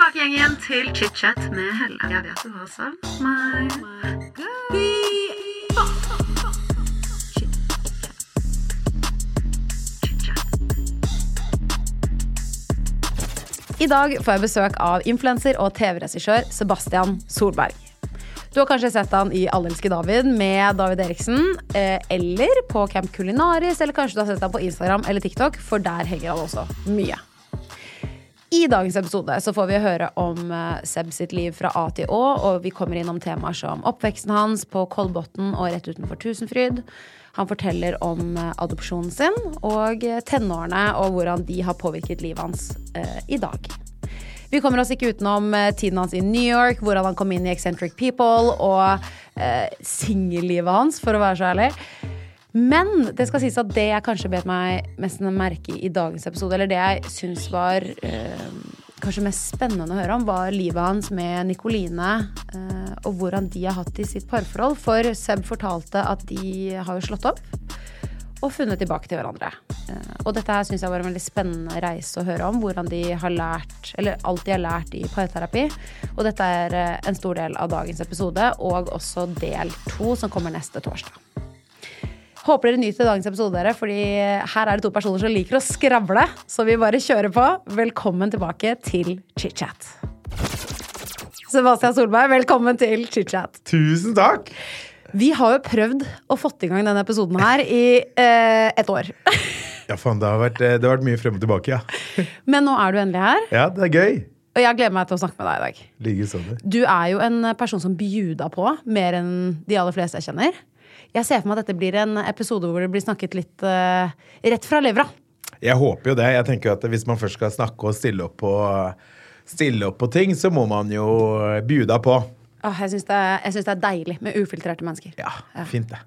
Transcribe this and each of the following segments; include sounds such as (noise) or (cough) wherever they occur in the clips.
tilbake igjen, til chit-chat med Helle. Jeg vet du har savn meg. I dag får jeg besøk av influenser og TV-regissør Sebastian Solberg. Du har kanskje sett han i Allelske David med David Eriksen, eh, eller på Camp Culinaris, eller kanskje du har sett han på Instagram eller TikTok, for der henger han også mye. I dagens episode så får vi høre om eh, Seb sitt liv fra A til Å, og vi kommer innom temaer som oppveksten hans på Kolbotn og rett utenfor Tusenfryd. Han forteller om eh, adopsjonen sin og eh, tenårene og hvordan de har påvirket livet hans eh, i dag. Vi kommer oss ikke utenom tiden hans i New York, hvordan han kom inn i Eccentric People, og eh, singellivet hans, for å være så ærlig. Men det skal sies at det jeg kanskje bet meg mest merke i i dagens episode, eller det jeg syns var eh, kanskje mest spennende å høre om, var livet hans med Nikoline, eh, og hvordan de har hatt i sitt parforhold. For Seb fortalte at de har jo slått opp og funnet tilbake til hverandre. Eh, Og dette her syns jeg var en veldig spennende reise å høre om. Hvordan de har lært, eller alt de har lært i parterapi. Og dette er eh, en stor del av dagens episode, og også del to, som kommer neste torsdag. Håper dere nyter dagens episode, dere, fordi her er det to personer som liker å skravle. Så vi bare kjører på. Velkommen tilbake til chit-chat. Sebastian Solberg, velkommen til chit-chat. Tusen takk! Vi har jo prøvd å fått i gang denne episoden her i eh, et år. (laughs) Ja, faen, det har vært, eh, det har vært mye frem og tilbake, ja. (laughs) Men nå er du endelig her, Ja, det er gøy. og jeg gleder meg til å snakke med deg i dag. Likeså det. Du er jo en person som bjuda på mer enn de aller fleste jeg kjenner. Jeg ser for meg at dette blir en episode hvor det blir snakket litt uh, rett fra levra. Jeg håper jo det. Jeg tenker jo at Hvis man først skal snakke og stille opp på, stille opp på ting, så må man jo bjuda på. Åh, jeg syns det, synes det er deilig med ufiltrerte mennesker. Ja, fint det.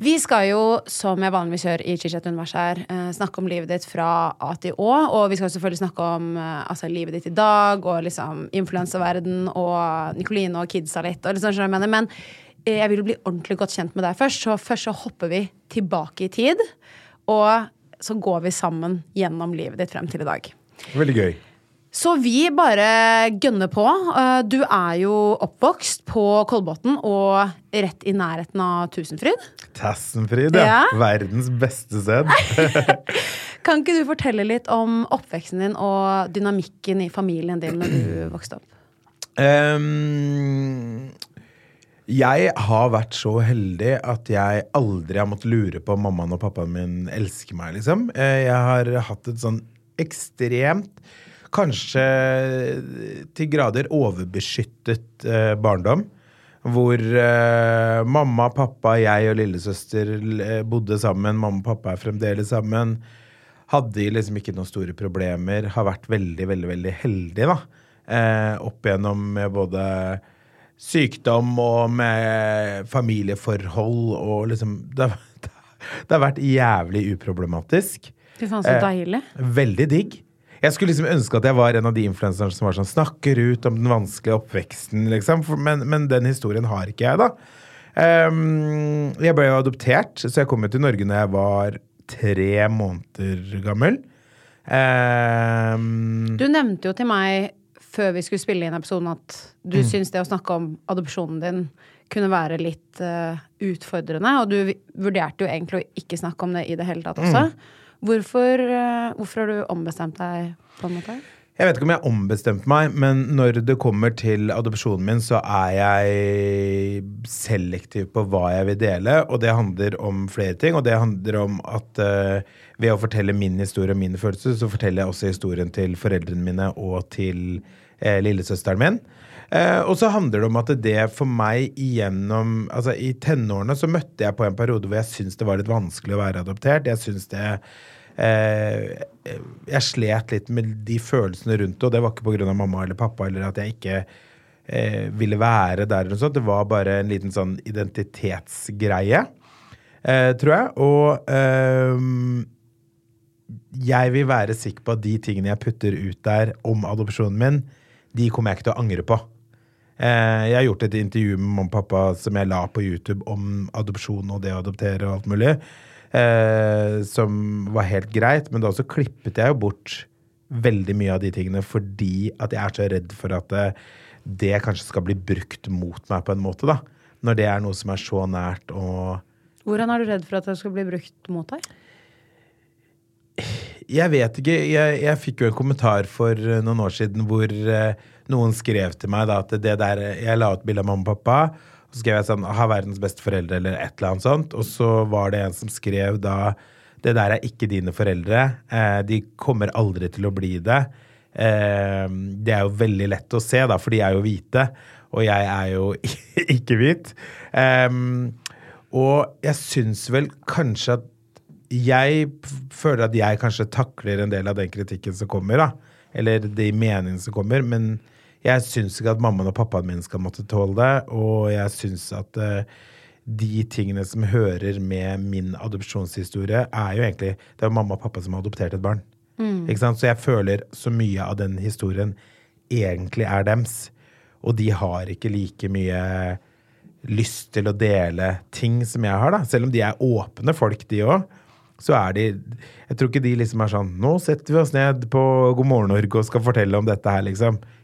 Vi skal jo, som jeg vanligvis gjør i Chichat-universet her, eh, snakke om livet ditt fra A til Å. Og vi skal selvfølgelig snakke om eh, altså, livet ditt i dag, og liksom influensaverden og Nikoline og kidsa litt. Og liksom, som jeg mener. Men jeg vil jo bli ordentlig godt kjent med deg først, så først så hopper vi tilbake i tid. Og så går vi sammen gjennom livet ditt frem til i dag. Veldig gøy. Så vi bare gønner på. Eh, Du er jo oppvokst på Kolbotn og rett i nærheten av Tusenfryd. Tassenfryd, ja. Ja. Verdens beste sted. (laughs) Kan ikke du fortelle litt om oppveksten din og dynamikken i familien din når du vokste opp? Ehm, jeg har vært så heldig at jeg aldri har måttet lure på om mammaen og pappaen min elsker meg, liksom. Eh, Jeg har hatt et sånn ekstremt, kanskje til grader overbeskyttet eh, barndom. Hvor eh, mamma, pappa, jeg og lillesøster bodde sammen. Mamma og pappa er fremdeles sammen. Hadde liksom ikke noen store problemer. Har vært veldig, veldig, veldig heldig, da. Eh, opp igjennom med både sykdom og med familieforhold og liksom Det, har- det har vært jævlig uproblematisk. Fy faen, så Eh, deilig. Veldig digg. Jeg skulle liksom ønske at jeg var en av de influenserne som var sånn, snakker ut om den vanskelige oppveksten, liksom. Men, men den historien har ikke jeg, da. Um, jeg ble jo adoptert, så jeg kom jo til Norge når jeg var tre måneder gammel. Um, Du nevnte jo til meg før vi skulle spille inn episoden at du Mm. syns det å snakke om adopsjonen din kunne være litt uh, utfordrende. Og du vurderte jo egentlig å ikke snakke om det i det hele tatt også. Mm. Hvorfor, uh, hvorfor har du ombestemt deg, på en måte? Jeg vet ikke om jeg ombestemte meg, men når det kommer til adopsjonen min, så er jeg selektiv på hva jeg vil dele, og det handler om flere ting. Og det handler om at uh, ved å fortelle min historie og mine følelser, så forteller jeg også historien til foreldrene mine og til uh, lillesøsteren min. Uh, og så handler det om at det for meg igjennom Altså I tenårene så møtte jeg på en periode hvor jeg syntes det var litt vanskelig å være adoptert. Jeg syntes det eh, Jeg slet litt med de følelsene rundt det, og det var ikke pga. mamma eller pappa eller at jeg ikke eh, ville være der eller noe sånt. Det var bare en liten sånn identitetsgreie, eh, tror jeg. Og eh, jeg vil være sikker på at de tingene jeg putter ut der om adopsjonen min, de kommer jeg ikke til å angre på. Eh, jeg har gjort et intervju med mamma og pappa som jeg la på YouTube om adopsjon og det å adoptere og alt mulig. Eh, som var helt greit, men da også klippet jeg jo bort veldig mye av de tingene fordi at jeg er så redd for at det, det kanskje skal bli brukt mot meg på en måte, da. Når det er noe som er så nært og Hvordan er du redd for at det skal bli brukt mot deg? Jeg vet ikke. Jeg, jeg fikk jo en kommentar for eh, noen år siden hvor eh, noen skrev til meg da at det der Jeg la ut bilde av mamma og pappa, så skrev jeg sånn 'Ha verdens beste foreldre', eller et eller annet sånt. Og så var det en som skrev da 'Det der er ikke dine foreldre. Eh, de kommer aldri til å bli det'. Eh, det er jo veldig lett å se, da, for de er jo hvite, og jeg er jo (laughs) ikke hvit. Eh, og jeg syns vel kanskje at jeg føler at jeg kanskje takler en del av den kritikken som kommer, da. Eller de meningene som kommer. Men jeg syns ikke at mammaen og pappaen min skal måtte tåle det. Og jeg syns at uh, de tingene som hører med min adopsjonshistorie, er jo egentlig Det er jo mamma og pappa som har adoptert et barn. Ikke sant? Så jeg føler så mye av den historien egentlig er dems. Og de har ikke like mye lyst til å dele ting som jeg har, da. Selv om de er åpne folk, de òg. Så er de Jeg tror ikke de liksom er sånn Nå setter vi oss ned på God morgen Norge og skal fortelle om dette her, liksom.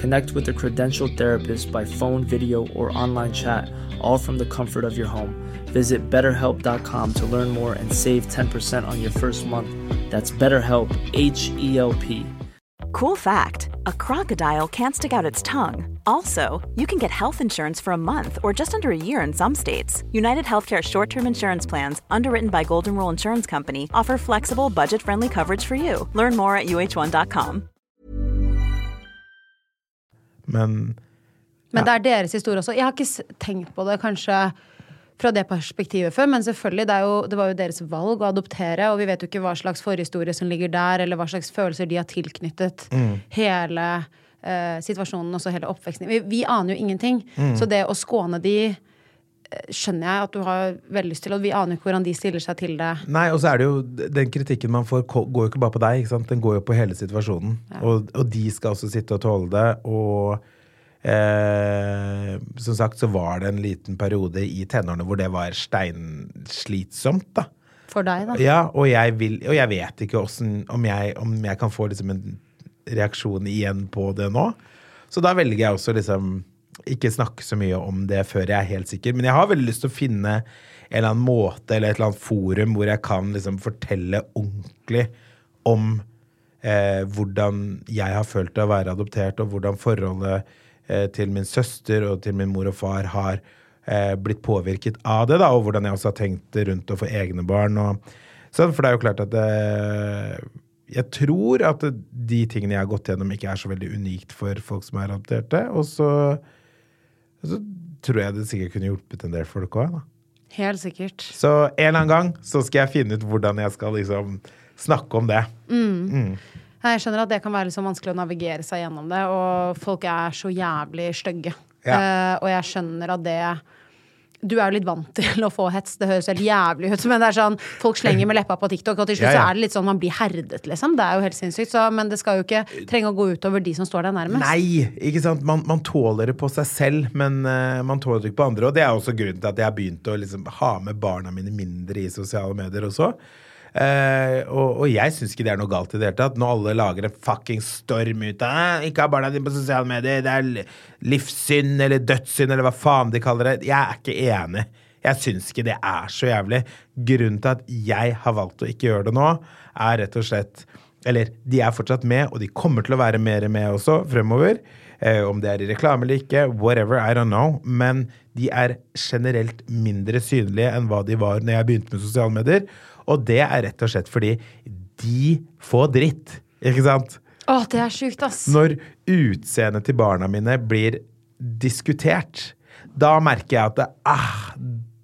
Connect with a credentialed therapist by phone, video, or online chat, all from the comfort of your home. Visit betterhelp.com to learn more and save 10% on your first month. That's BetterHelp, H E L P. Cool fact a crocodile can't stick out its tongue. Also, you can get health insurance for a month or just under a year in some states. United Healthcare short term insurance plans, underwritten by Golden Rule Insurance Company, offer flexible, budget friendly coverage for you. Learn more at uh1.com. Men Men det er deres historie også. Jeg har ikke tenkt på det kanskje fra det perspektivet før, men selvfølgelig, det, jo, det var jo deres valg å adoptere, og vi vet jo ikke hva slags forhistorie som ligger der, eller hva slags følelser de har tilknyttet hele eh, situasjonen, også hele oppveksten. Vi, vi aner jo ingenting. Så det å skåne de skjønner jeg at du har veldig lyst til, og vi aner ikke hvordan de stiller seg til det. Nei, og så er det jo Den kritikken man får, går jo ikke bare på deg, ikke sant? den går jo på hele situasjonen. Og, og de skal også sitte og tåle det. Og eh, som sagt så var det en liten periode i tenårene hvor det var steinslitsomt, da. For deg, da. Ja, og jeg, vil, og jeg vet ikke hvordan, om, jeg, om jeg kan få liksom en reaksjon igjen på det nå. Så da velger jeg også liksom ikke snakke så mye om det før jeg er helt sikker. Men jeg har veldig lyst til å finne en eller annen måte eller et eller annet forum hvor jeg kan liksom fortelle ordentlig om eh, hvordan jeg har følt det å være adoptert, og hvordan forholdet eh, til min søster og til min mor og far har eh, blitt påvirket av det, da, og hvordan jeg også har tenkt rundt å få egne barn. Og, sånn, for det er jo klart at eh, jeg tror at de tingene jeg har gått gjennom, ikke er så veldig unikt for folk som er adopterte. Og så, så tror jeg det sikkert kunne hjulpet en del folk òg. Helt sikkert. Så en eller annen gang så skal jeg finne ut hvordan jeg skal liksom snakke om det. Nei, Jeg skjønner at det kan være liksom vanskelig å navigere seg gjennom det, og folk er så jævlig stygge. Ja. Uh, og jeg skjønner at det du er jo litt vant til å få hets, det høres helt jævlig ut, men det er sånn folk slenger med leppa på TikTok, og til slutt Ja, ja. så er det litt sånn man blir herdet, liksom. Det er jo helt sinnssykt, så, men det skal jo ikke trenge å gå utover de som står deg nærmest. Nei, ikke sant? Man, man tåler det på seg selv, men uh, man tåler det ikke på andre. Og det er også grunnen til at jeg har begynt å liksom, ha med barna mine mindre i sosiale medier også. Eh, og, og jeg syns ikke det er noe galt i det hele tatt. Når alle lager en fucking storm ut av «Eh, Ikke ha barna dine på sosiale medier, det er li- livssynd eller dødssynd eller hva faen de kaller det. Jeg er ikke enig. Jeg syns ikke det er så jævlig. Grunnen til at jeg har valgt å ikke gjøre det nå, er rett og slett Eller de er fortsatt med, og de kommer til å være mer med også fremover. Eh, om det er i reklame eller ikke, whatever, I don't know. Men de er generelt mindre synlige enn hva de var når jeg begynte med sosiale medier. Og det er rett og slett fordi de får dritt, ikke sant? Å, det er sjukt, ass. Når utseendet til barna mine blir diskutert, da merker jeg at det, ah,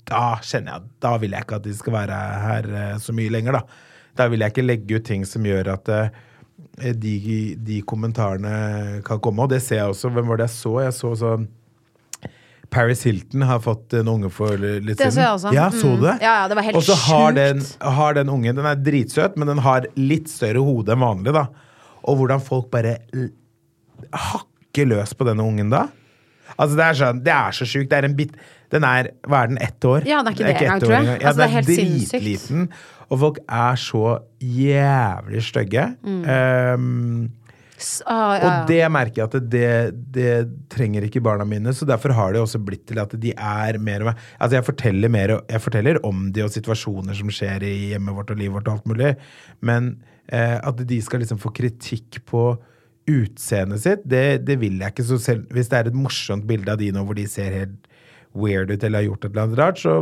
da kjenner jeg at da vil jeg ikke at de skal være her eh, så mye lenger, da. Da vil jeg ikke legge ut ting som gjør at eh, de, de kommentarene kan komme. Og det ser jeg også. Hvem var det jeg så? Jeg så sånn Paris Hilton har fått en unge for litt Det siden. så jeg også. Ja, så Mm. du det? Ja, ja, det var helt Og så har den, har den ungen Den er dritsøt, men den har litt større hode enn vanlig, da. Og hvordan folk bare hakker løs på denne ungen da. Altså, det er sånn Det er så sjukt. Det er en bit Den er Hva er den? Ett år? Ja, den er ikke det engang, tror jeg. Ja, Altså, det er er helt sinnssykt. dritliten. Og folk er så jævlig stygge. Um, S- ah, ja, ja. og det merker jeg at det, det trenger ikke barna mine, så derfor har det også blitt til at de er mer og mer Altså, jeg forteller mer Jeg forteller om de og situasjoner som skjer i hjemmet vårt og livet vårt og alt mulig, men eh, at de skal liksom få kritikk på utseendet sitt, det, det vil jeg ikke. Så selv hvis det er et morsomt bilde av de nå hvor de ser helt weird ut eller har gjort et eller annet rart, så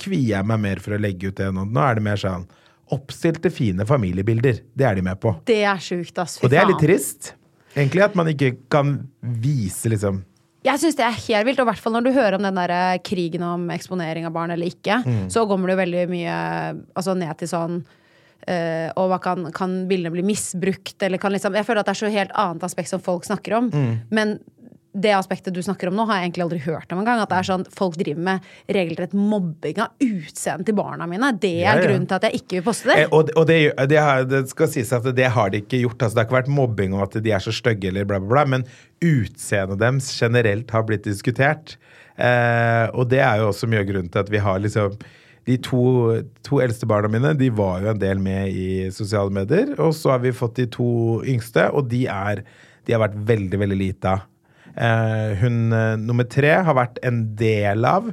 kvier jeg meg mer for å legge ut det nå. Nå er det mer sånn oppstilte, fine familiebilder. Det er de med på. Det er sjukt, ass. Fy Og det er litt trist, egentlig, at man ikke kan vise liksom Jeg syns det er helt vilt, og i hvert fall når du hører om den der eh, krigen om eksponering av barn eller ikke, Mm. så kommer det jo veldig mye altså ned til sånn eh, og kan, kan bildene bli misbrukt, eller kan liksom Jeg føler at det er så helt annet aspekt som folk snakker om. Mm. Men det aspektet du snakker om nå, har jeg egentlig aldri hørt om engang. At det er sånn folk driver med regelrett mobbing av utseendet til barna mine. Det er ja. grunnen til at jeg ikke vil poste det. Eh, Og, og det, det, har, det skal sies at det har de ikke gjort. Altså, det har ikke vært mobbing om at de er så stygge, eller bla, bla, bla, men utseendet deres generelt har blitt diskutert. Eh, og det er jo også mye av grunnen til at vi har liksom De to, to eldste barna mine de var jo en del med i sosiale medier. Og så har vi fått de to yngste, og de, er, de har vært veldig, veldig lite av. Eh, hun eh, nummer tre har vært en del av,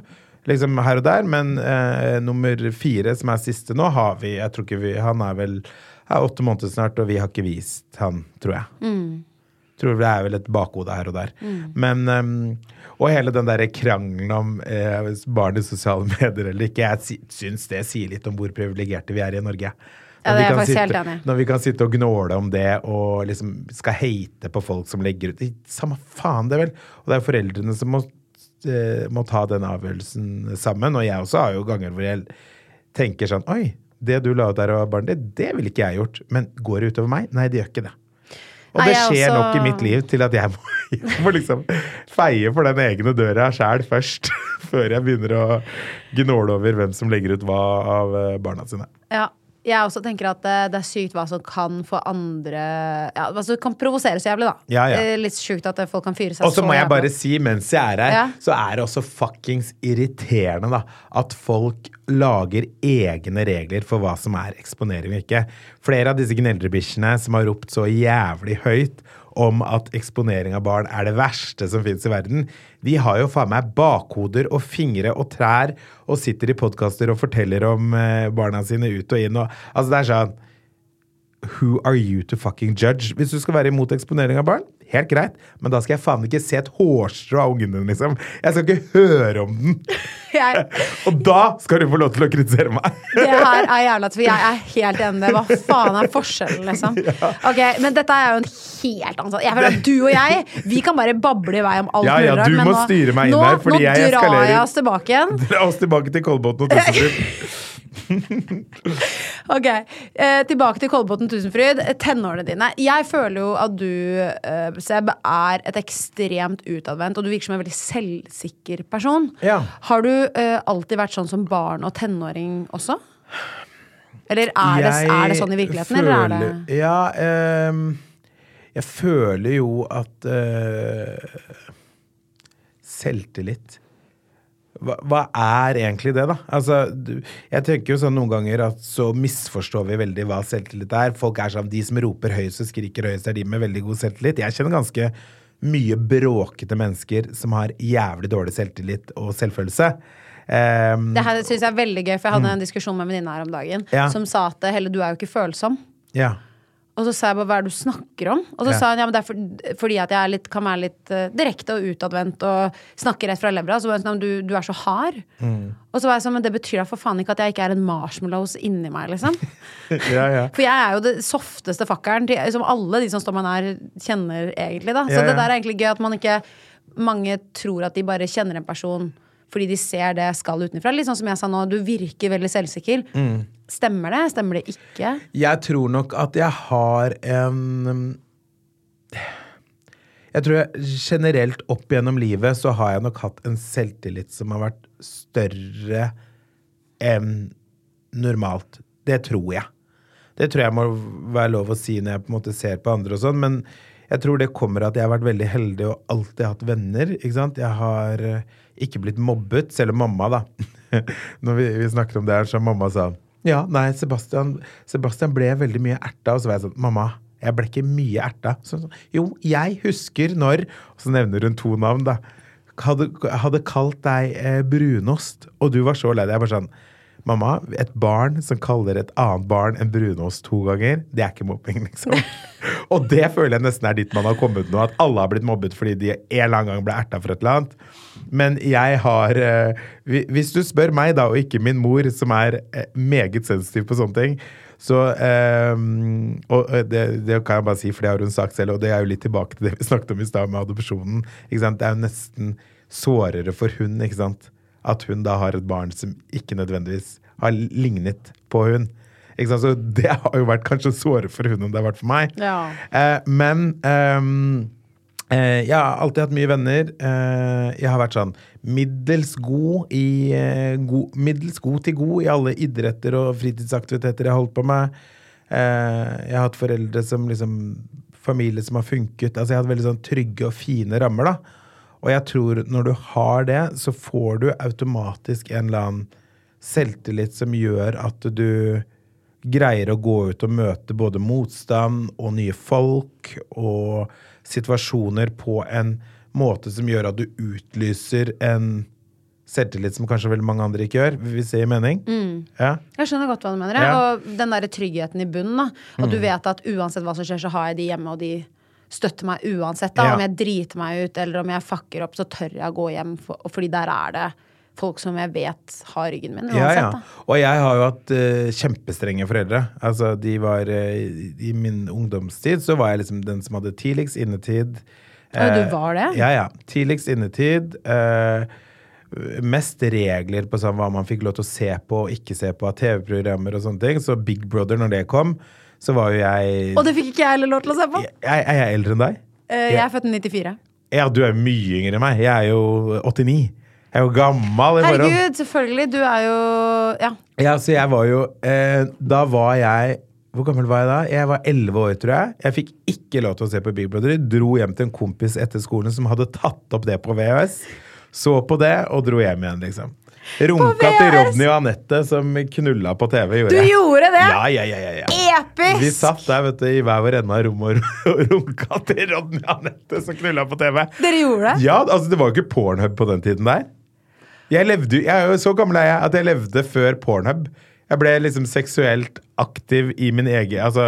liksom her og der, men eh, nummer fire, som er siste nå, har vi Jeg tror ikke vi Han er vel er åtte måneder snart, og vi har ikke vist han, tror jeg. Tror det er vel et bakhode her og der. Men um, Og hele den derre krangelen om eh, barn i sosiale (laughs) medier eller ikke, jeg syns det sier litt om hvor privilegerte vi er i Norge. Ja, det er faktisk helt sitte- enig. Når vi kan sitte og gnåle om det og liksom skal hate på folk som legger ut Samme faen, det vel. Og det er foreldrene som må, eh, må ta den avgjørelsen sammen. Og jeg også har jo ganger hvor jeg tenker sånn Oi, det du la ut der av barnet ditt, det ville ikke jeg gjort. Men går det utover meg? Nei, det gjør ikke det. Og det skjer også- nok i mitt liv til at jeg (laughs) må, jeg må liksom feie for den egne døra sjæl først. (laughs) Før jeg begynner å gnåle over hvem som legger ut hva av eh, barna sine. Ja. Jeg også tenker at det, det er sykt hva som kan få andre ja, altså, kan provosere så jævlig, da. Ja, ja. Eh, Litt sjukt at folk kan fyre seg så Og så må jeg bare si, mens jeg er her, så er det også fuckings irriterende da, at folk lager egne regler for hva som er eksponering og ikke. Flere av disse gneldrebikkjene som har ropt så jævlig høyt om at eksponering av barn er det verste som finnes i verden, de har jo faen meg bakhoder og fingre og trær og sitter i podkaster og forteller om eh, barna sine ut og inn og Altså, det er sånn Who are you to fucking judge? Hvis du skal være imot eksponering av barn, helt greit, men da skal jeg faen ikke se et hårstrå av ungen din, liksom. Jeg skal ikke høre om den. (laughs) Jeg, (laughs) Og da skal du få lov til å kritisere meg. (laughs) det her er jævla For jeg er helt enig. Hva faen er forskjellen, liksom? Ok, Men dette er jo en helt annen. Jeg føler at du og jeg, vi kan bare bable i vei om alt Ja, ja, mulig rart. men nå- nå, her, nå drar jeg oss tilbake igjen. Dra oss tilbake til Kolbotn og Tusenfryd. (laughs) Ok, eh, Tilbake til Kolbotn Tusenfryd. Tenårene dine. Jeg føler jo at du, eh, Seb, er et ekstremt utadvendt, og du virker som en veldig selvsikker person. Ja. Har du eh, alltid vært sånn som barn og tenåring også? Eller er det, er det sånn i virkeligheten, eller er det Ja, eh, jeg føler jo at eh, Selvtillit hva, hva er egentlig det, da? Altså, du, jeg tenker jo sånn noen ganger at så misforstår vi veldig hva selvtillit er. Folk er sånn De som roper høyest og skriker høyest, er de med veldig god selvtillit. Jeg kjenner ganske mye bråkete mennesker som har jævlig dårlig selvtillit og selvfølelse. Um, Det her synes jeg er veldig gøy, for jeg hadde en diskusjon med en venninne her om dagen Ja. som sa at Helle, du er jo ikke følsom. ja. Og så sa jeg bare hva er det du snakker om? Og så Ja. sa hun ja, men det er for, fordi at jeg er litt, kan være litt uh, direkte og utadvendt og snakke rett fra levra. Så var hun sånn du, du er så hard. Mm. Og så var jeg sånn, men det betyr da for faen ikke at jeg ikke er en marshmallows inni meg, liksom. (laughs) ja, ja. For jeg er jo det softeste fakkeren til, som alle de som står meg nær, kjenner egentlig, da. Så det der er egentlig gøy at man ikke Mange tror at de bare kjenner en person fordi de ser det skal utenfra. Litt sånn som jeg sa nå, du virker veldig selvsikker. Mm. Stemmer det? Stemmer det ikke? Jeg tror nok at jeg har en Jeg tror jeg generelt opp gjennom livet så har jeg nok hatt en selvtillit som har vært større enn normalt. Det tror jeg. Det tror jeg må være lov å si når jeg på en måte ser på andre og sånn, men jeg tror det kommer at jeg har vært veldig heldig og alltid hatt venner. ikke sant? Jeg har eh, ikke blitt mobbet, selv om mamma, da (laughs) Når vi, vi snakket om det her, så mamma sa ja, nei, Sebastian, Sebastian ble veldig mye erta. Og så var jeg sånn Mamma, jeg ble ikke mye erta. Så, så, jo, jeg husker når Og så nevner hun to navn, da. Hadde, hadde kalt deg eh, brunost, og du var så lei deg. Jeg bare sånn Mamma, et barn som kaller et annet barn en brunost to ganger, det er ikke mobbing, liksom. (laughs) og det føler jeg nesten er dit man har kommet nå, at alle har blitt mobbet fordi de en eller annen gang ble erta for et eller annet. Men jeg har eh, Hvis du spør meg, da, og ikke min mor, som er eh, meget sensitiv på sånne ting, så eh, Og det, det kan jeg bare si, for det har hun sagt selv, og det er jo litt tilbake til det vi snakket om i stad med adopsjonen. Det er jo nesten sårere for hun, ikke sant? At hun da har et barn som ikke nødvendigvis har lignet på hun. Så det har jo vært kanskje såre for hun enn det har vært for meg. Ja. Eh, men ehm, eh, jeg har alltid hatt mye venner. Eh, jeg har vært sånn middels god i eh, god, Middels god til god i alle idretter og fritidsaktiviteter jeg har holdt på med. Eh, jeg har hatt foreldre som liksom Familie som har funket. Altså jeg har hatt veldig sånn trygge og fine rammer, da. Og jeg tror når du har det, så får du automatisk en eller annen selvtillit som gjør at du greier å gå ut og møte både motstand og nye folk og situasjoner på en måte som gjør at du utlyser en selvtillit som kanskje veldig mange andre ikke gjør, hvis det gir mening. Ja. Jeg skjønner godt hva du mener. ja. Og den der tryggheten i bunnen. Da. At du vet at uansett hva som skjer, så har jeg de hjemme, og de støtter meg uansett. Da. Ja. Om jeg driter meg ut, eller om jeg fucker opp, så tør jeg å gå hjem. For, fordi der er det folk som jeg vet har ryggen min. Uansett, ja. da. Og jeg har jo hatt uh, kjempestrenge foreldre. Altså, de var uh, I min ungdomstid så var jeg liksom den som hadde tidligst innetid. Å, du Eh, var det? Ja, ja. Tidligst innetid. Uh, mest regler på sånn hva man fikk lov til å se på og ikke se på av TV-programmer og sånne ting. Så Big Brother, når det kom, så var jo jeg Og det fikk ikke jeg heller lov til å se på! jeg, Er jeg eldre enn deg? Eh, jeg er født i 94. Ja, du er mye yngre enn meg. Jeg er jo 89. Jeg er jo gammel. Herregud, selvfølgelig. Du er jo Ja. Ja, så jeg var jo eh, Da var jeg Hvor gammel var jeg da? Jeg var 11 år, tror jeg. Jeg fikk ikke lov til å se på Big Brother. Dro hjem til en kompis etter skolen som hadde tatt opp det på VHS. Så på det og dro hjem igjen, liksom. Runka til Rodney og Anette som knulla på TV. Gjorde Du jeg. gjorde det? Ja, ja, ja, ja, ja. Episk! Vi satt der vet du, i hver vår ende av rommet (laughs) og runka til Rodney og Anette som knulla på TV. Dere gjorde det? Ja, altså Det var jo ikke Pornhub på den tiden der. Jeg levde jeg er jo Så gammel er jeg at jeg levde før Pornhub. Jeg ble liksom seksuelt aktiv i min egen Altså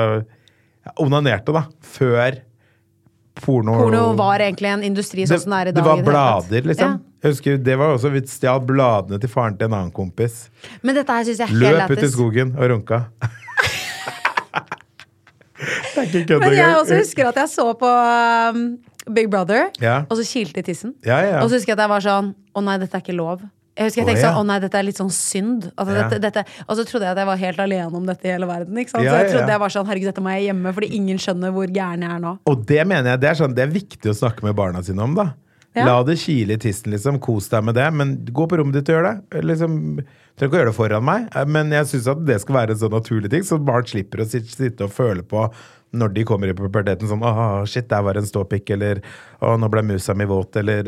jeg onanerte, da. Før porno Porno var egentlig en industri sånn som det er i dag. det var blader, liksom. Jeg husker Det var også Vi stjal bladene til faren til en annen kompis. Men dette her synes jeg helt Løp ut i skogen og runka. (laughs) det er ikke kødd Men jeg også husker at jeg så på um, Big Brother, Ja. og så kilte i tissen. Ja, ja. Og så husker jeg at jeg var sånn Å nei, dette er ikke lov. Jeg husker jeg tenkte ja. sånn, å nei, dette er litt sånn synd. Altså, Ja. dette, dette, og så trodde jeg at jeg var helt alene om dette i hele verden. Sant? Ja, så jeg ja, trodde ja. jeg var sånn, herregud, dette må jeg gjemme, fordi ingen skjønner hvor gæren jeg er nå. Og det mener jeg det er, sånn, det er viktig å snakke med barna sine om, da. Ja. La det kile i tissen, liksom. Kos deg med det. Men gå på rommet ditt og gjør det. Liksom, trenger ikke å gjøre det foran meg, eh, men jeg syns det skal være en sånn naturlig ting, så barn slipper å sitte og føle på når de kommer i puberteten sånn Å, shit, der var en ståpikk, eller Å, nå ble musa mi våt, eller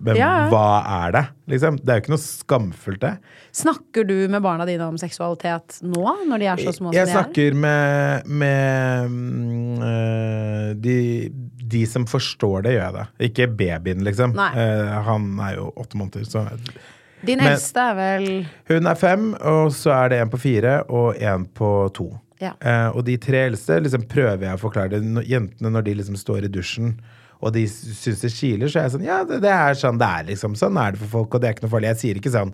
Men Ja. hva er det? Liksom. Det er jo ikke noe skamfullt, det. Snakker du med barna dine om seksualitet nå, når de er så små som de er? Jeg snakker med, med øh, de, de som forstår det, gjør jeg det. Ikke babyen, liksom. Eh, han er jo åtte måneder, så Din eldste er vel Hun er fem, og så er det en på fire og en på to. Ja. Eh, og de tre eldste liksom prøver jeg å forklare det. Når- Jentene når de liksom står i dusjen og de syns det kiler, så er jeg sånn Ja, det, det er sånn det er, liksom. Sånn er det for folk, og det er ikke noe farlig. Jeg sier ikke sånn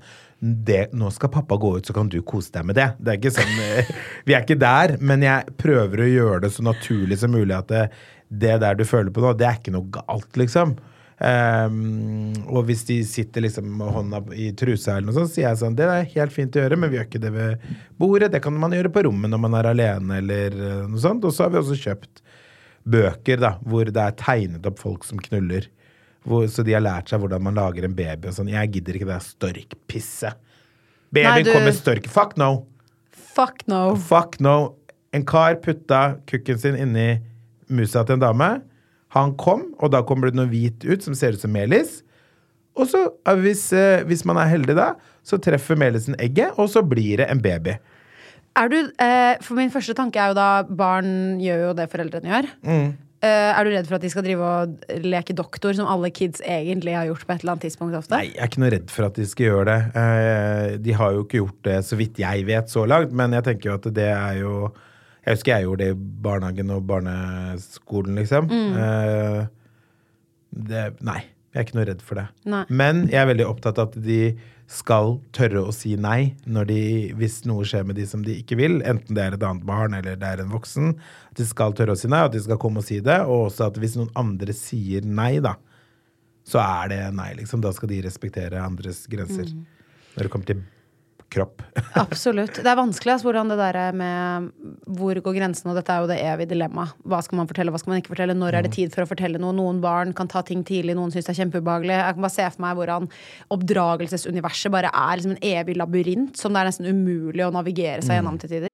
det, nå skal pappa gå ut, så kan du kose deg med det. Det er ikke sånn (laughs) eh, Vi er ikke der, men jeg prøver å gjøre det så naturlig som mulig at det, det der du føler på nå, det er ikke noe galt, liksom. Ehm, og hvis de sitter liksom med hånda i trusa eller noe sånt, så sier jeg sånn Det er helt fint å gjøre, men vi gjør ikke det ved bordet. Det kan man gjøre på rommet når man er alene eller eh, noe sånt. Og så har vi også kjøpt bøker da, hvor det er tegnet opp folk som knuller. Hvor, så de har lært seg hvordan man lager en baby og sånn. Jeg gidder ikke det storkpisset. Babyen kommer stork. Fuck no! Fuck no. Fuck no. En kar putta kukken sin inni musa til en dame. Han kom, og da kommer det noe hvit ut som ser ut som melis. Og så, hvis, eh, hvis man er heldig da, så treffer melisen egget, og så blir det en baby. Er du, eh, for min første tanke er jo da barn gjør jo det foreldrene gjør. Mm. Eh, er du redd for at de skal drive og leke doktor, som alle kids egentlig har gjort på et eller annet tidspunkt ofte? Nei, jeg er ikke noe redd for at de skal gjøre det. Eh, De har jo ikke gjort det, så vidt jeg vet, så langt. Men jeg tenker jo at det er jo Jeg husker jeg gjorde det i barnehagen og barneskolen, liksom. Eh, Det, nei, jeg er ikke noe redd for det. Nei. Men jeg er veldig opptatt av at de skal tørre å si nei når de, hvis noe skjer med de som de ikke vil, enten det er et annet barn eller det er en voksen. At de skal tørre å si nei, at de skal komme og si det. Og også at hvis noen andre sier nei, da, så er det nei, liksom. Da skal de respektere andres grenser. Når det kommer til kropp. (laughs) Absolutt. Det er vanskelig altså, hvordan det der er med hvor går grensen, og dette er jo det evige dilemmaet. Hva skal man fortelle, hva skal man ikke fortelle? Når er det tid for å fortelle noe? Noen barn kan ta ting tidlig, noen syns det er kjempeubehagelig. Jeg kan bare se for meg hvordan oppdragelsesuniverset bare er liksom en evig labyrint som det er nesten umulig å navigere seg gjennom til tider.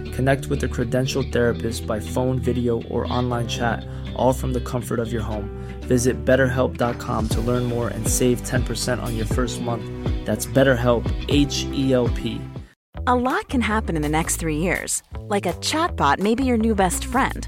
Connect with a credentialed therapist by phone, video, or online chat, all from the comfort of your home. Visit betterhelp.com to learn more and save 10% on your first month. That's BetterHelp, H E L P. A lot can happen in the next three years. Like a chatbot may be your new best friend.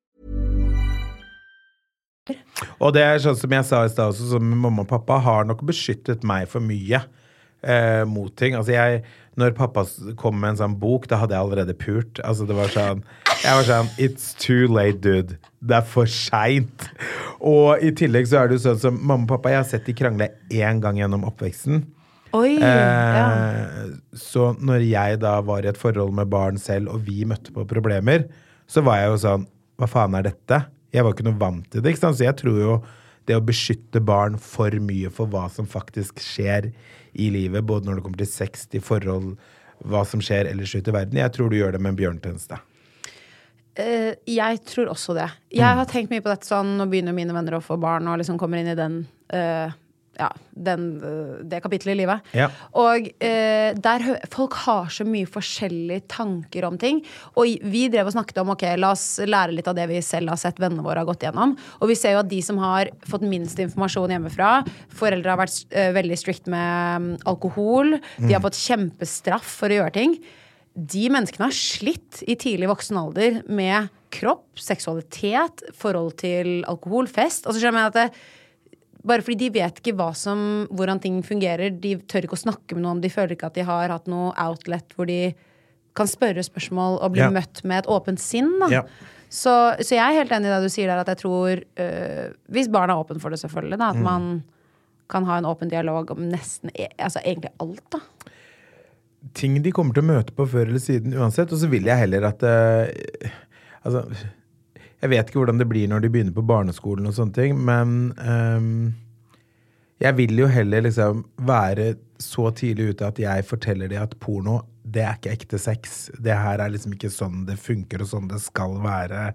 Og det er sånn som jeg sa i stad også, som mamma og pappa har nok beskyttet meg for mye. eh, mot ting. Altså jeg, når pappa kom med en sånn bok, da hadde jeg allerede pult. Altså det var sånn Jeg var sånn It's too late, dude. Det er for seint. Og i tillegg så er det jo sånn som mamma og pappa Jeg har sett de krangle én gang gjennom oppveksten. Oi! ja. Eh, Så når jeg da var i et forhold med barn selv, og vi møtte på problemer, så var jeg jo sånn Hva faen er dette? Jeg var ikke noe vant til det. ikke sant? Så jeg tror jo det å beskytte barn for mye for hva som faktisk skjer i livet, både når det kommer til sex, til forhold, hva som skjer ellers ute i verden, jeg tror du gjør det med en bjørntjeneste. Uh, jeg tror også det. Jeg har tenkt mye på dette sånn Nå begynner mine venner å få barn og liksom kommer inn i den eh, ja, den, eh, det kapittelet i livet. Ja. Og eh, der folk har så mye forskjellige tanker om ting. Og vi drev og snakket om ok, la oss lære litt av det vi selv har sett vennene våre har gått gjennom. Og vi ser jo at de som har fått minst informasjon hjemmefra, foreldre har vært eh, veldig strict med mm, alkohol, de har fått kjempestraff for å gjøre ting. De menneskene har slitt i tidlig voksen alder med kropp, seksualitet, forhold til alkohol, fest. Og så skjønner jeg at det, bare fordi de vet ikke som, hvordan ting fungerer, de tør ikke å snakke med noen, de føler ikke at de har hatt noe outlet hvor de kan spørre spørsmål og bli Ja. møtt med et åpent sinn. Ja. Så, så jeg er helt enig i det du sier der, at jeg tror øh, Hvis barn er åpen for det, selvfølgelig, da, at man kan ha en åpen dialog om nesten e- altså egentlig alt, da. ting de kommer til å møte på før eller siden uansett. Og så vil jeg heller at øh, Altså, jeg vet ikke hvordan det blir når de begynner på barneskolen og sånne ting, men um, jeg vil jo heller liksom være så tidlig ute at jeg forteller dem at porno, det er ikke ekte sex. Det her er liksom ikke sånn det funker, og sånn det skal være.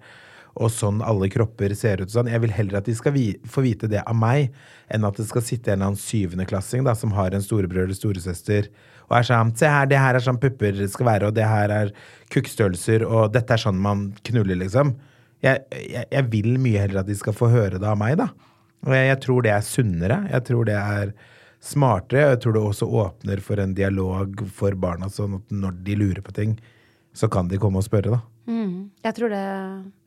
Og sånn alle kropper ser ut sånn. Jeg vil heller at de skal vi få vite det av meg, enn at det skal sitte en eller annen syvendeklassing som har en storebror eller storesøster og er sånn Se her, det her er sånn pupper skal være, og det her er kukkstørrelser, og dette er sånn man knuller, liksom. Jeg, jeg, jeg vil mye heller at de skal få høre det av meg, da. Og jeg, jeg tror det er sunnere. Jeg tror det er smartere. og Jeg tror det også åpner for en dialog for barna, sånn at når de lurer på ting, så kan de komme og spørre, da. Jeg tror det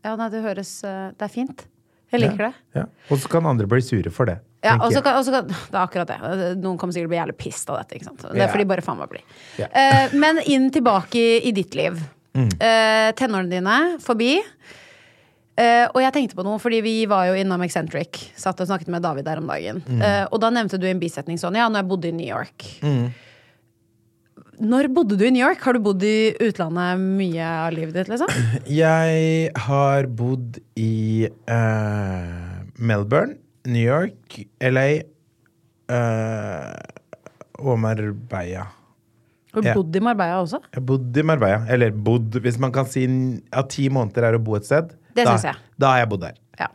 Ja, nei, det høres øh, Det er fint. Jeg liker det. Ja. Og så kan andre bli sure for det. Ja, og så kan, kan, det er akkurat det. Noen kommer sikkert til å bli jævlig pissed av dette. Ikke sant? Det er fordi de bare faen meg bli. Ja. Eh, men inn tilbake i, i ditt liv. Mm. Uh, tenårene dine forbi. Eh, og jeg tenkte på noe, fordi vi var jo innom Eccentric. Satt og snakket med David der om dagen. Mm. Uh, og da nevnte du en bisetning sånn Ja, når jeg bodde i New York. Når bodde du i New York? Har du bodd i utlandet mye av livet ditt? liksom? (clears throat) Jeg har bodd i uh, Melbourne, New York, LA uh, og Marbella. Har du bodd i Marbella også? Jeg bodde bodd i Marbella. Eller bodd, hvis man kan si at ti måneder er å bo et sted. Det da. Da har jeg bodd der. Ja.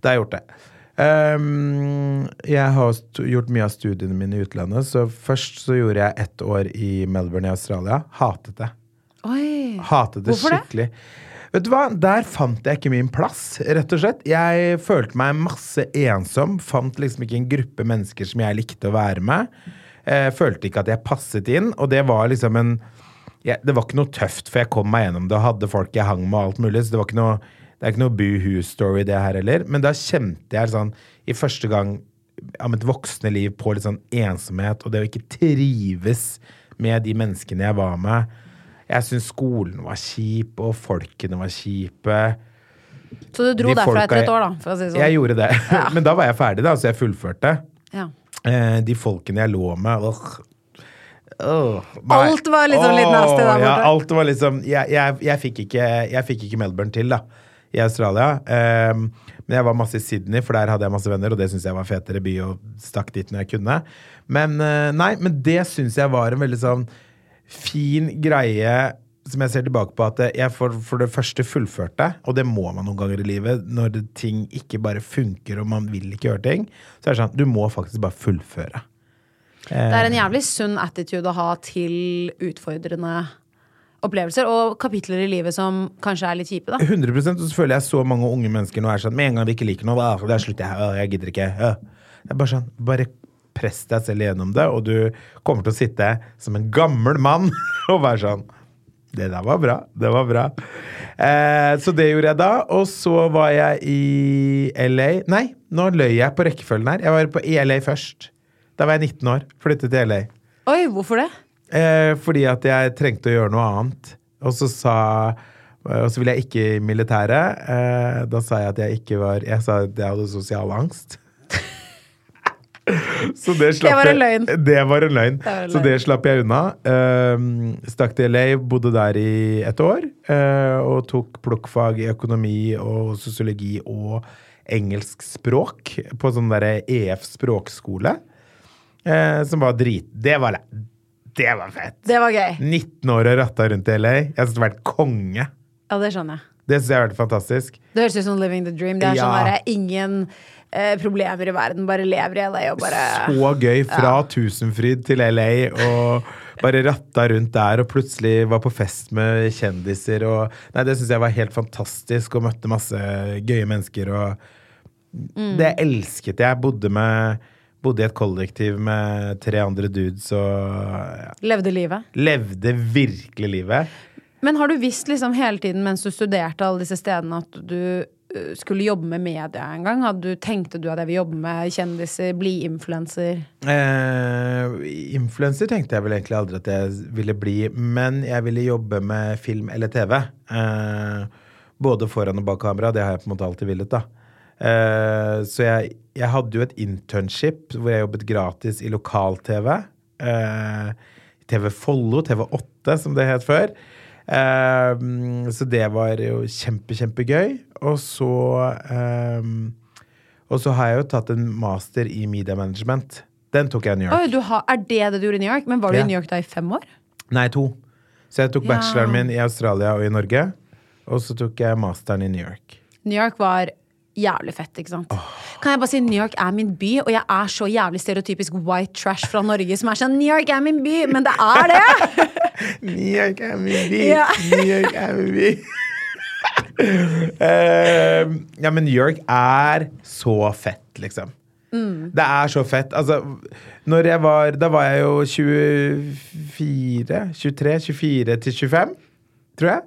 Da har jeg gjort det. Um, jeg har gjort mye av studiene mine i utlandet, så først så gjorde jeg ett år i Melbourne i Australia. Hatet det. Oi. Hatet det Hvorfor det? skikkelig. Vet du hva? Der fant jeg ikke min plass, rett og slett. Jeg følte meg masse ensom. Fant liksom ikke en gruppe mennesker som jeg likte å være med. Eh, følte ikke at jeg passet inn, og det var liksom en ja, Det var ikke noe tøft, for jeg kom meg gjennom det og hadde folk jeg hang med og alt mulig, så det var ikke noe det er ikke noe boohoo-story, det her heller. Men da kjente jeg sånn, i første gang av mitt voksne liv, på litt sånn ensomhet, og det å ikke trives med de menneskene jeg var med. Jeg syns skolen var kjip, og folkene var kjipe. Så du dro De derfra etter et år, da? Si sånn. Jeg gjorde det. (laughs) Men da var jeg ferdig, da, så jeg fullførte. Ja. Eh, de folkene jeg lå med åh. Åh. Alt var liksom litt nasty der borte. Ja, alt var liksom Jeg, jeg, jeg, fikk, ikke, jeg fikk ikke Melbourne til, da, i Australia. Ehm, men jeg var masse i Sydney, for der hadde jeg masse venner, og det syntes jeg var fetere by, og stakk dit når jeg kunne. Men eh, nei, men det syns jeg var en veldig sånn fin greie som jeg ser tilbake på at jeg for, for det første fullførte, og det må man noen ganger i livet, når ting ikke bare funker og man vil ikke gjøre ting, så er det sånn du må faktisk bare fullføre. Det er en jævlig sunn attitude å ha til utfordrende opplevelser og kapitler i livet som kanskje er litt kjipe, da. 100% og så føler jeg så mange unge mennesker nå er sånn Med en gang de ikke liker noe, da, da slutter jeg. Jeg gidder ikke. Det er bare sånn Bare press deg selv igjennom det, og du kommer til å sitte som en gammel mann (laughs) og være sånn Det der var bra. Det var bra. Eh, så det gjorde jeg da. Og så var jeg i LA. Nei, nå løy jeg på rekkefølgen her. Jeg var på i LA først. Da var jeg 19 år. Flyttet til LA. Oi, hvorfor det? Eh, fordi at jeg trengte å gjøre noe annet. Og så sa og så ville jeg ikke i militæret. Eh, da sa jeg at jeg ikke var Jeg sa at jeg hadde sosial angst. (laughs) så det slapp Det var en jeg- løgn. Det var en løgn. Det var en Så det slapp jeg unna. Eh, stakk til LA, bodde der i et år. uh, og tok plukkfag i økonomi og sosiologi og engelsk språk på sånn derre EF språkskole. uh, som var drit... Det var, det var fett! Det var gøy. 19 år og ratta rundt i LA. Jeg synes det har vært konge. Ja, det skjønner jeg. Det synes jeg har vært fantastisk. Det høres ut som living the dream. Det er Ja. sånn der, ingen eh, problemer i verden. Bare lever i LA og bare Så gøy. Fra Tusenfryd til LA og bare ratta rundt der og plutselig var på fest med kjendiser og Nei, det syns jeg var helt fantastisk og møtte masse gøye mennesker og Mm. Det elsket jeg. Bodde med Bodde i et kollektiv med tre andre dudes og ja, levde livet. levde virkelig livet. Men har du visst liksom hele tiden mens du studerte alle disse stedene at du skulle jobbe med media en gang? Hadde du, tenkte du at jeg vil jobbe med kjendiser, bli influenser? Eh, influenser tenkte jeg vel egentlig aldri at jeg ville bli, men jeg ville jobbe med film eller TV. Eh, både foran og bak kamera. Det har jeg på en måte alltid villet, da. Eh, så jeg, jeg hadde jo et internship hvor jeg jobbet gratis i lokal-TV. Eh, TV Follo, TV8 som det het før. Eh, så det var jo kjempe, kjempegøy. Og så um, Og så har jeg jo tatt en master i media management. Den tok jeg i New York. Du har, er det det du gjorde i New York? Men var du Ja. i New York da i fem år? Nei, to. Så jeg tok Ja. bacheloren min i Australia og i Norge. Og så tok jeg masteren i New York. New York var jævlig fett, ikke sant? Kan jeg bare si New York er min by, og jeg er så jævlig stereotypisk white trash fra Norge som er sånn New York er min by, men det er det! (laughs) New York er min by! Ja. New York er min by! Eh, ja, men New York er så fett, liksom. Mm. Det er så fett. Altså, når jeg var Da var jeg jo 24 23, 24 til 25, tror jeg.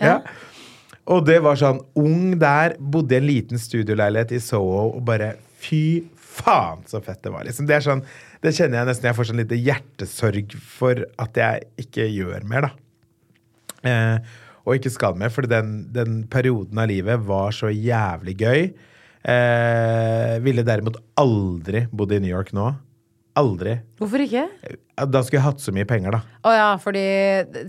Ja. Og det var sånn ung der, bodde i en liten studioleilighet i Soho og bare Fy faen, så fett det var. Liksom. Det sånn Det kjenner jeg nesten jeg får sånn lite hjertesorg for at jeg ikke gjør mer, da. Eh, og ikke skal mer, for den, den perioden av livet var så jævlig gøy. Eh, ville derimot aldri bodd i New York nå. Aldri. Hvorfor ikke? Da skulle jeg hatt så mye penger, da. Å ja, fordi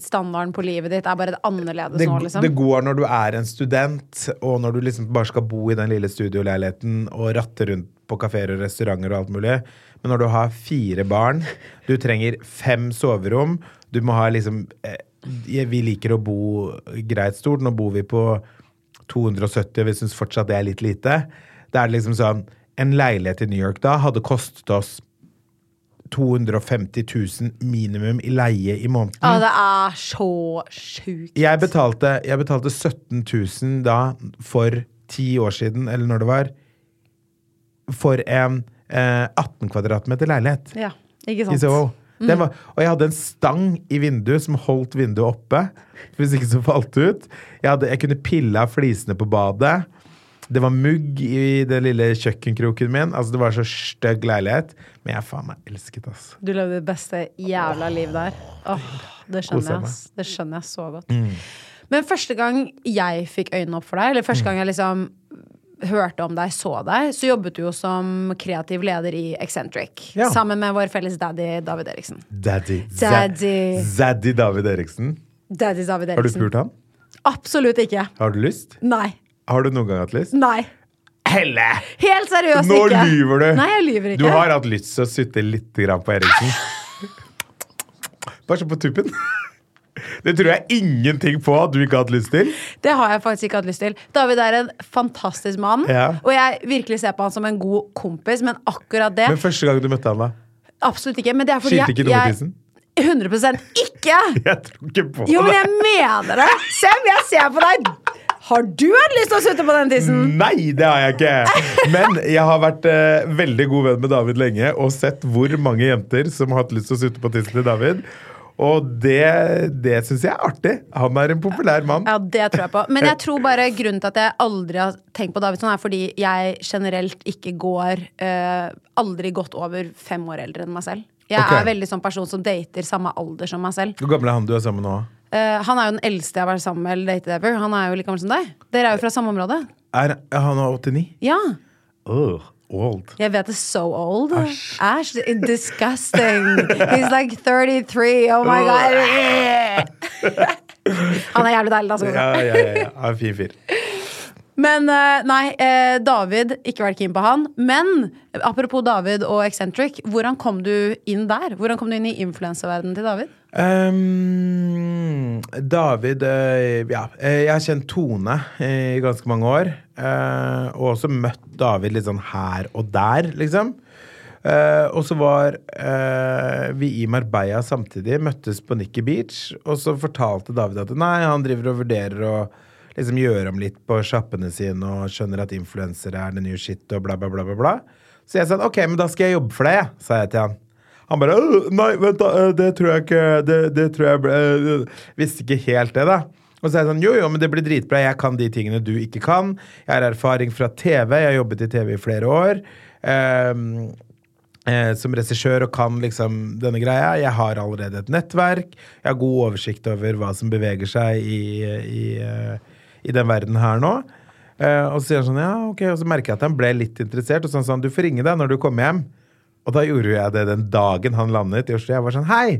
standarden på livet ditt er bare annerledes det, nå, liksom? det går når du er en student, og når du liksom bare skal bo i den lille studioleiligheten og ratte rundt på kafeer og restauranter og alt mulig. Men når du har fire barn, du trenger fem soverom, du må ha liksom eh, Vi liker å bo greit stort. Nå bor vi på 270, og vi syns fortsatt det er litt lite. Det er liksom sånn En leilighet i New York da hadde kostet oss 250 000 minimum i leie i måneden. Ja, det er så sjukt. Jeg betalte, jeg betalte 17 000 da for ti år siden, eller når det var, for en eh, 18 kvadratmeter leilighet Ja, ikke i sant? Den var, og jeg hadde en stang i vinduet som holdt vinduet oppe. Hvis ikke så falt det ut. Jeg, hadde, jeg kunne pille av flisene på badet. Det var mugg i den lille kjøkkenkroken min. Altså Det var så stygg leilighet. Men jeg faen meg elsket, altså. Du levde det beste jævla liv der. Åh, det skjønner jeg, ass. Det skjønner jeg så godt. Men første gang jeg fikk øynene opp for deg, eller første gang jeg liksom hørte om deg, så deg, så jobbet du jo som kreativ leder i Eccentric. Ja. Sammen med vår felles daddy David Eriksen. Daddy. Daddy. Zaddy David Eriksen. Daddy David Eriksen. Har du spurt ham? Absolutt ikke. Har du lyst? Nei. Har du noen gang hatt lyst? Nei. Helle! Helt seriøst Nå ikke. lyver du! Nei, jeg lyver ikke. Du har hatt lyst til å sutte litt på Eriksen. Bare så på tuppen. Det tror jeg ingenting på at du ikke har hatt lyst til. Det har jeg faktisk ikke hatt lyst til. David er en fantastisk mann, Ja. og jeg virkelig ser på han som en god kompis, men akkurat det Men første gang du møtte han, da? Absolutt ikke. Men det er fordi Skilte ikke tissen? 100 ikke! (laughs) Jeg tror ikke på det. Jo, men jeg mener det! Sem, jeg ser på deg. Har du hatt lyst til å sutte på den tissen? Nei, det har jeg ikke! Men jeg har vært eh, veldig god venn med David lenge og sett hvor mange jenter som har hatt lyst til å sutte på tissen til David. Og det, det syns jeg er artig. Han er en populær mann. Ja, det tror jeg på. Men jeg (laughs) tror bare grunnen til at jeg aldri har tenkt på Davidsson, er fordi jeg generelt ikke går eh, Aldri gått over fem år eldre enn meg selv. Jeg okay. er veldig sånn person som dater samme alder som meg selv. Hvor gammel er han du er sammen med nå? Eh, han er jo den eldste jeg har vært sammen med eller datet ever. Han er jo like gammel som deg. Dere er jo fra samme område. Er, er han er 89? Ja. Oh. old. Jeg vet det so old. Æsj. disgusting. He's like 33. Oh my god. (laughs) Han er jævlig deilig, altså. Ja, ja, ja. Han er fin fyr. Men eh, nei, eh, David, ikke vært keen på han. Men apropos David og Eccentric, hvordan kom du inn der? Hvordan kom du inn i influenserverdenen til David? Um, David eh, Ja, jeg har kjent Tone i ganske mange år. og også møtt David litt sånn her og der, liksom. Uh, og så var uh, vi i Marbella samtidig, møttes på Nikki Beach. Og så fortalte David at nei, han driver og vurderer å liksom gjøre om litt på sjappene sine og skjønner at influensere er det nye shit og bla, bla, bla. bla, bla. Så jeg sa ok, men da skal jeg jobbe for deg, sa jeg til han. Han bare «Øh, Nei, vent, da. Det tror jeg ikke Det, det tror jeg ble Visste ikke helt det, da. Og så er jeg sånn Jo, jo, men det blir dritbra. Jeg kan de tingene du ikke kan. Jeg har erfaring fra TV. Jeg har jobbet i TV i flere år. Um, eh, som regissør og kan liksom denne greia. Jeg har allerede et nettverk. Jeg har god oversikt over hva som beveger seg i, i, eh, i den verden her nå. Eh, og så sier han sånn, ja, ok, og så merker jeg at han ble litt interessert. Og så sa sånn, du får ringe deg når du kommer hjem. Og da gjorde jeg det den dagen han landet i Oslo. Jeg var sånn, hei,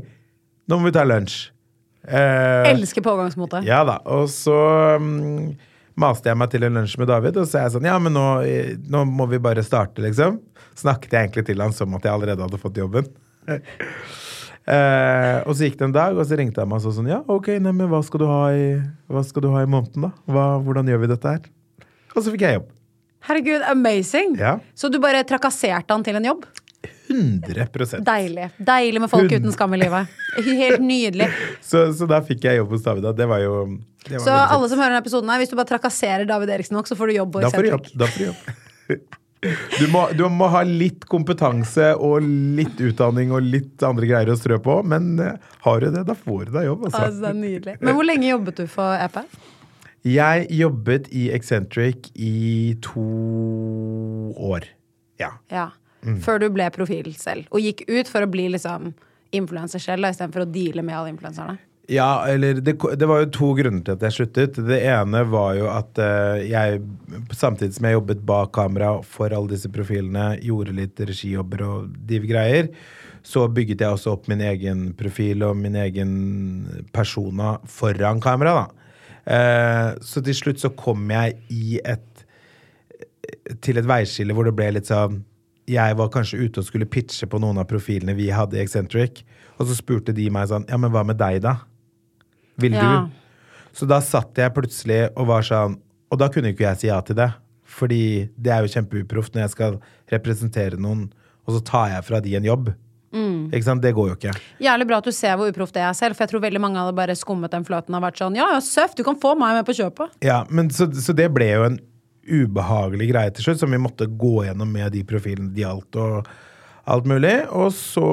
nå må vi ta lunsj. Eh, Elsker pågangsmote. ja da, og så um, maste jeg meg til en lunsj med David, og så er jeg sånn, ja, men nå, eh, nå må vi bare starte, liksom. Snakket jeg egentlig til han som at jeg allerede hadde fått jobben. (laughs) eh, og så gikk det en dag, og så ringte jeg meg og sa sånn, ja, ok, nei, men hva skal du ha i, du ha i måneden da? Hva, hvordan gjør vi dette her? Og så fikk jeg jobb. Herregud, amazing! Ja. Så du bare trakasserte han til en jobb? 100% Deilig. Deilig med folk Hun- uten skam i livet. Helt nydelig. (laughs) så, så da fikk jeg jobb hos David. da. Det var jo det var Så alle som hører denne episoden her, hvis du bare trakasserer David Eriksen nok, så får du jobb Da får du jobb. Da får du jobb. (laughs) Du må, du må ha litt kompetanse og litt utdanning og litt andre greier å strø på, men eh, har du det, da får du deg jobb. Altså, det Altså. er nydelig. Men hvor lenge jobbet du for EP? Jeg jobbet i Eccentric i to år. Ja. Ja. Mm. Før du ble profil selv. Og gikk ut for å bli liksom influenser selv, istedenfor å deale med alle influenserne. Ja, eller det, det var jo to grunner til at jeg sluttet. Det ene var jo at eh, jeg, samtidig som jeg jobbet bak kamera for alle disse profilene, gjorde litt regijobber og div greier, så bygget jeg også opp min egen profil og min egen persona foran kamera, da. Eh, så til slutt så kom jeg i et til et veiskille hvor det ble litt sånn Jeg var kanskje ute og skulle pitche på noen av profilene vi hadde i Eccentric, og så spurte de meg sånn Ja, men hva med deg, da? Vil Ja. du? Så da satt jeg plutselig og var sånn Og da kunne ikke jeg si ja til det. Fordi det er jo kjempeuproft når jeg skal representere noen, og så tar jeg fra de en jobb. Ikke sant? Det går jo ikke. Jævlig bra at du ser hvor uproft det er selv, for jeg tror veldig mange hadde bare skummet den fløten og vært sånn ja, ja, søff, du kan få meg med på kjøpet. Ja, men så, så det ble jo en ubehagelig greie til slutt, som vi måtte gå gjennom med de profilene det gjaldt og alt mulig. Og så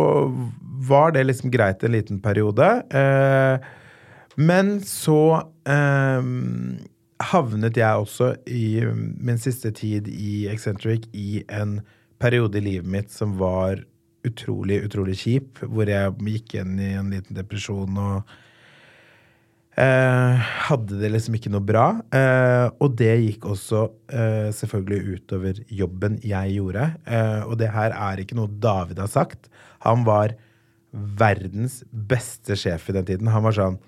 var det liksom greit en liten periode. Eh, men så eh, havnet jeg også i min siste tid i Eccentric i en periode i livet mitt som var utrolig, utrolig kjip, hvor jeg gikk inn i en liten depresjon og Eh, hadde det liksom ikke noe bra. Eh, og det gikk også eh, selvfølgelig utover jobben jeg gjorde. Eh, og det her er ikke noe David har sagt. Han var verdens beste sjef i den tiden. Han var sånn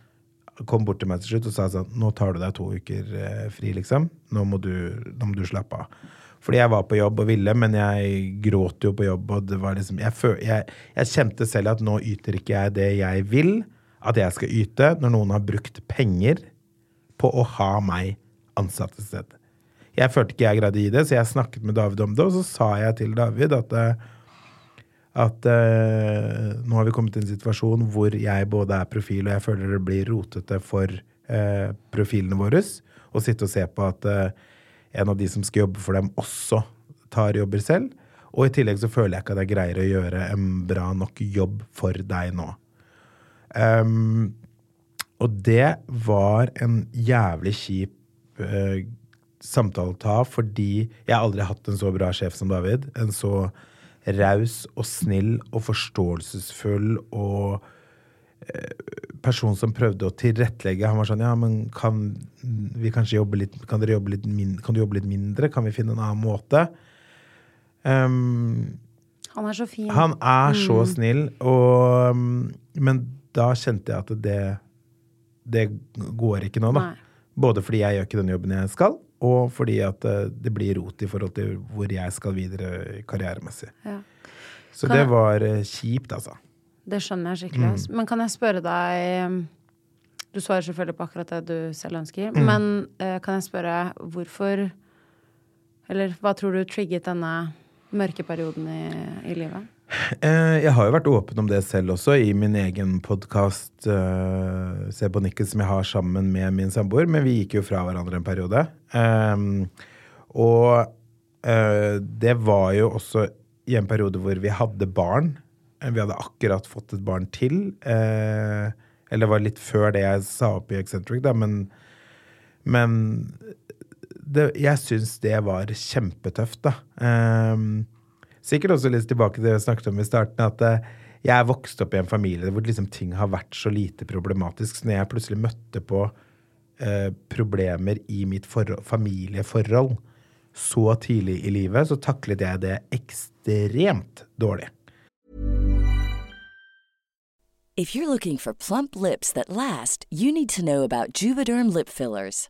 Kom bort til meg til slutt og sa sånn Nå tar du deg to uker eh, fri, liksom. Nå må, du, nå må du slappe av. Fordi jeg var på jobb og ville, men jeg gråt jo på jobb, og det var liksom Jeg, føl, jeg, jeg kjente selv at nå yter ikke jeg det jeg vil at jeg skal yte når noen har brukt penger på å ha meg ansatt et sted. Jeg følte ikke jeg greide å gi det, så jeg snakket med David om det, og så sa jeg til David at, eh, at eh, nå har vi kommet til en situasjon hvor jeg både er profil, og jeg føler det blir rotete for eh, profilene våre å sitte og se på at eh, en av de som skal jobbe for dem, også tar jobber selv. Og i tillegg så føler jeg ikke at jeg greier å gjøre en bra nok jobb for deg nå. Um, og det var en jævlig kjip samtale å ta, fordi jeg har aldri hatt en så bra sjef som David. En så raus og snill og forståelsesfull og eh, person som prøvde å tilrettelegge. Han var sånn Ja, men kan vi kanskje jobbe litt Kan, dere jobbe litt min, kan du jobbe litt mindre? Kan vi finne en annen måte? Um, Han er så fin. han er så snill, og, um, men da kjente jeg at det, det går ikke nå, da. Nei. Både fordi jeg gjør ikke den jobben jeg skal, og fordi at eh, det blir rot i forhold til hvor jeg skal videre karrieremessig. Ja. Så Kan det var eh, kjipt, altså. Det skjønner jeg skikkelig. Mm. Men kan jeg spørre deg Du svarer selvfølgelig på akkurat det du selv ønsker, men eh, kan jeg spørre hvorfor Eller hva tror du trigget denne mørke perioden i, i livet? Eh, Jeg har jo vært åpen om det selv også, i min egen podkast Se på nikket, som jeg har sammen med min samboer, men vi gikk jo fra hverandre en periode. Ehm, og eh, det var jo også i en periode hvor vi hadde barn. Eh, Vi hadde akkurat fått et barn til. eh, Eller det var litt før det jeg sa opp i Eccentric, da, men, men det, jeg syns det var kjempetøft, da. Ehm, sikkert også litt tilbake til det vi snakket om i starten, at eh, jeg er vokst opp i en familie hvor liksom ting har vært så lite problematisk. Så når jeg plutselig møtte på eh, problemer i mitt forhold, familieforhold så tidlig i livet, så taklet jeg det ekstremt dårlig. If you're looking for plump lips that last, you need to know about Juvederm lip fillers.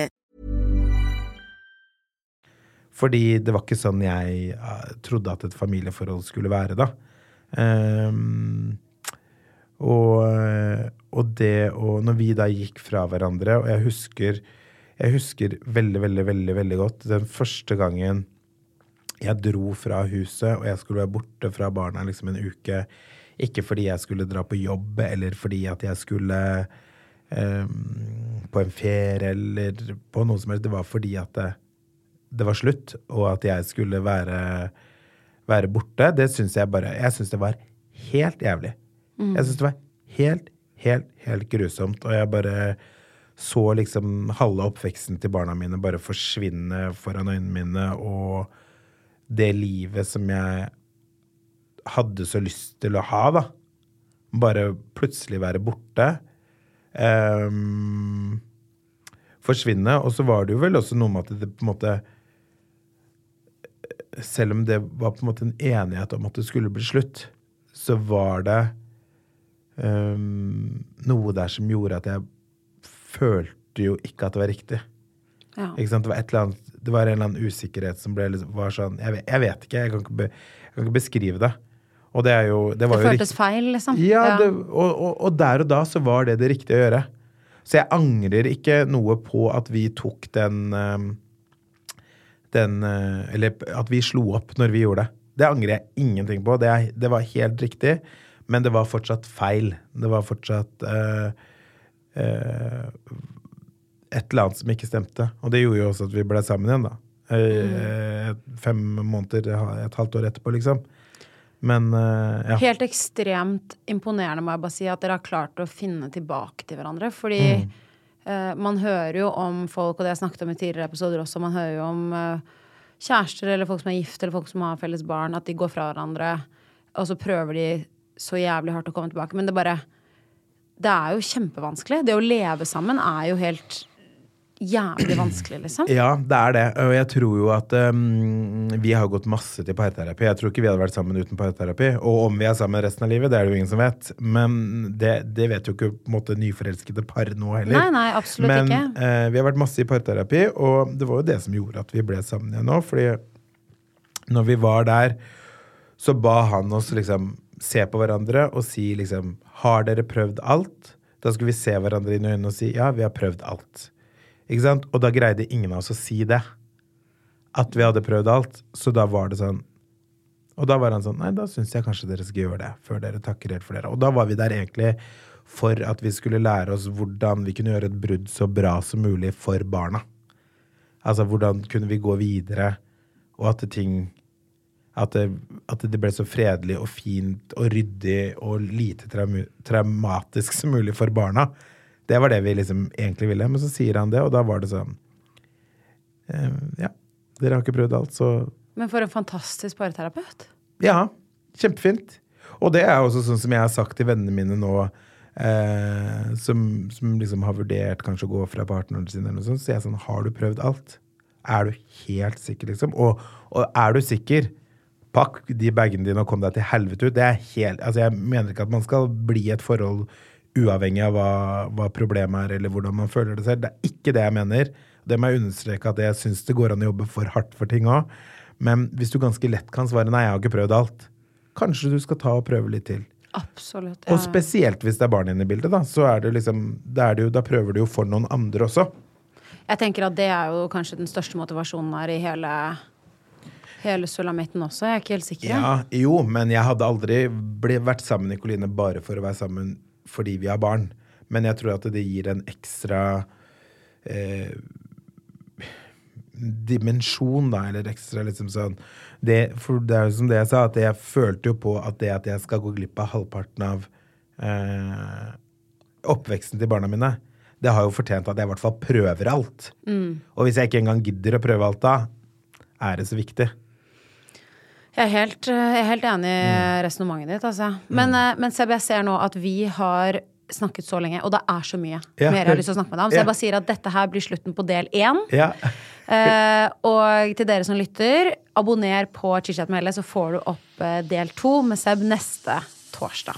Fordi det var ikke sånn jeg eh, trodde at et familieforhold skulle være, da. Um, og, og det og Når vi da gikk fra hverandre, og jeg husker Jeg husker veldig, veldig, veldig, veldig godt den første gangen jeg dro fra huset, og jeg skulle være borte fra barna liksom en uke. Ikke fordi jeg skulle dra på jobb, eller fordi at jeg skulle um, på en ferie, eller på noe som helst. Det var fordi at det, var slutt, og at jeg skulle være, være borte, det syns jeg bare Jeg syns det var helt jævlig. Jeg syns det var helt, helt, helt grusomt. Og jeg bare så liksom halve oppveksten til barna mine bare forsvinne foran øynene mine, og det livet som jeg hadde så lyst til å ha, da. Bare plutselig være borte. Um, forsvinne. Og så var det jo vel også noe med at det på en måte Selv om det var på en måte en enighet om at det skulle bli slutt, så var det um, noe der som gjorde at jeg følte jo ikke at det var riktig. Ja. Ikke sant? Det, var et eller annet, det var en eller annen usikkerhet som ble, liksom- var sånn jeg vet, jeg vet ikke, jeg kan ikke, be, jeg kan ikke beskrive det. Og det er jo Det, var Det jo føltes riktig- feil, liksom. Ja, Det, og, og, og der og da så var det det riktige å gjøre. Så jeg angrer ikke noe på at vi tok den ehm, den eh, Eller at vi slo opp når vi gjorde det. Det angrer jeg ingenting på. Det, er, det var helt riktig, men det var fortsatt feil. Det var fortsatt eh, eh, et eller annet som ikke stemte. Og det gjorde jo også at vi ble sammen igjen, da. Eh, Fem måneder, et halvt år etterpå, liksom. Men ja. Helt ekstremt imponerende, må jeg bare si, at dere har klart å finne tilbake til hverandre. Fordi eh, man hører jo om folk, og det jeg snakket om i tidligere episoder også, man hører jo om eh, kjærester eller folk som er gift, eller folk som har felles barn, at de går fra hverandre, og så prøver de så jævlig hardt å komme tilbake. Men det bare Det er jo kjempevanskelig. Det å leve sammen er jo helt jævlig vanskelig, liksom. Ja, det er det. Og jeg tror jo at um, Vi har gått masse til parterapi. Jeg tror ikke vi hadde vært sammen uten parterapi. Og om vi er sammen resten av livet, det er det jo ingen som vet. Men det, det vet jo ikke på en måte nyforelskede par nå heller. Nei, nei, absolutt Men ikke. eh, vi har vært masse i parterapi, og det var jo det som gjorde at vi ble sammen igjen nå. Fordi når vi var der, så ba han oss liksom se på hverandre og si liksom Har dere prøvd alt? Da skulle vi se hverandre inn i øynene og si ja, vi har prøvd alt. Ikke sant? Og da greide ingen av oss å si det. At vi hadde prøvd alt. Så da var det sånn Og da var han sånn Nei, da syns jeg kanskje dere skal gjøre det, før dere takker helt for dere. Og da var vi der egentlig for at vi skulle lære oss hvordan vi kunne gjøre et brudd så bra som mulig for barna. Altså hvordan kunne vi gå videre, og at ting at det, at det ble så fredelig og fint og ryddig og lite traumatisk som mulig for barna. Det var det vi liksom egentlig ville. Men så sier han det, og da var det sånn eh, Ja, dere har ikke prøvd alt, så Men for en fantastisk pareterapeut. ja, kjempefint. Og det er også sånn som jeg har sagt til vennene mine nå, eh, som, som liksom har vurdert kanskje å gå fra partneren sin, eller noe sånt, så jeg sånn Har du prøvd alt? Er du helt sikker, liksom? Og, og er du sikker? Pakk de bagene dine og kom deg til helvete ut. Det er helt, altså jeg mener ikke at man skal bli et forhold uavhengig av hva, hva problemet er, eller hvordan man føler det selv. Det er ikke det jeg mener. Det må jeg understreke at jeg syns det går an å jobbe for hardt for ting òg. Men hvis du ganske lett kan svare nei, jeg har ikke prøvd alt, kanskje du skal ta og prøve litt til. Absolutt. Og spesielt hvis det er barn inne i bildet, da. Så er det liksom, er det jo, da prøver du jo for noen andre også. Jeg tenker at det er jo kanskje den største motivasjonen her i hele, hele sulamitten også. Jeg er ikke helt sikker. Ja, jo, men jeg hadde aldri vært sammen med Nikoline bare for å være sammen fordi vi har barn. Men jeg tror at det gir en ekstra eh, dimensjon, da, eller ekstra liksom sånn det, For det er jo som det jeg sa, at jeg følte jo på at det at jeg skal gå glipp av halvparten av eh, oppveksten til barna mine, det har jo fortjent at jeg i hvert fall prøver alt. Og hvis jeg ikke engang gidder å prøve alt da, er det så viktig. Jeg er helt, eh, jeg er helt enig i resonnementet ditt, altså. Men, mm. men Seb, jeg ser nå at vi har snakket så lenge, og det er så mye Ja. mer jeg har lyst til å snakke med deg om. Så Ja. jeg bare sier at dette her blir slutten på del én. Ja. (laughs) Eh, og til dere som lytter, abonner på Chichat med Helle, så får du opp eh, del to med Seb neste torsdag.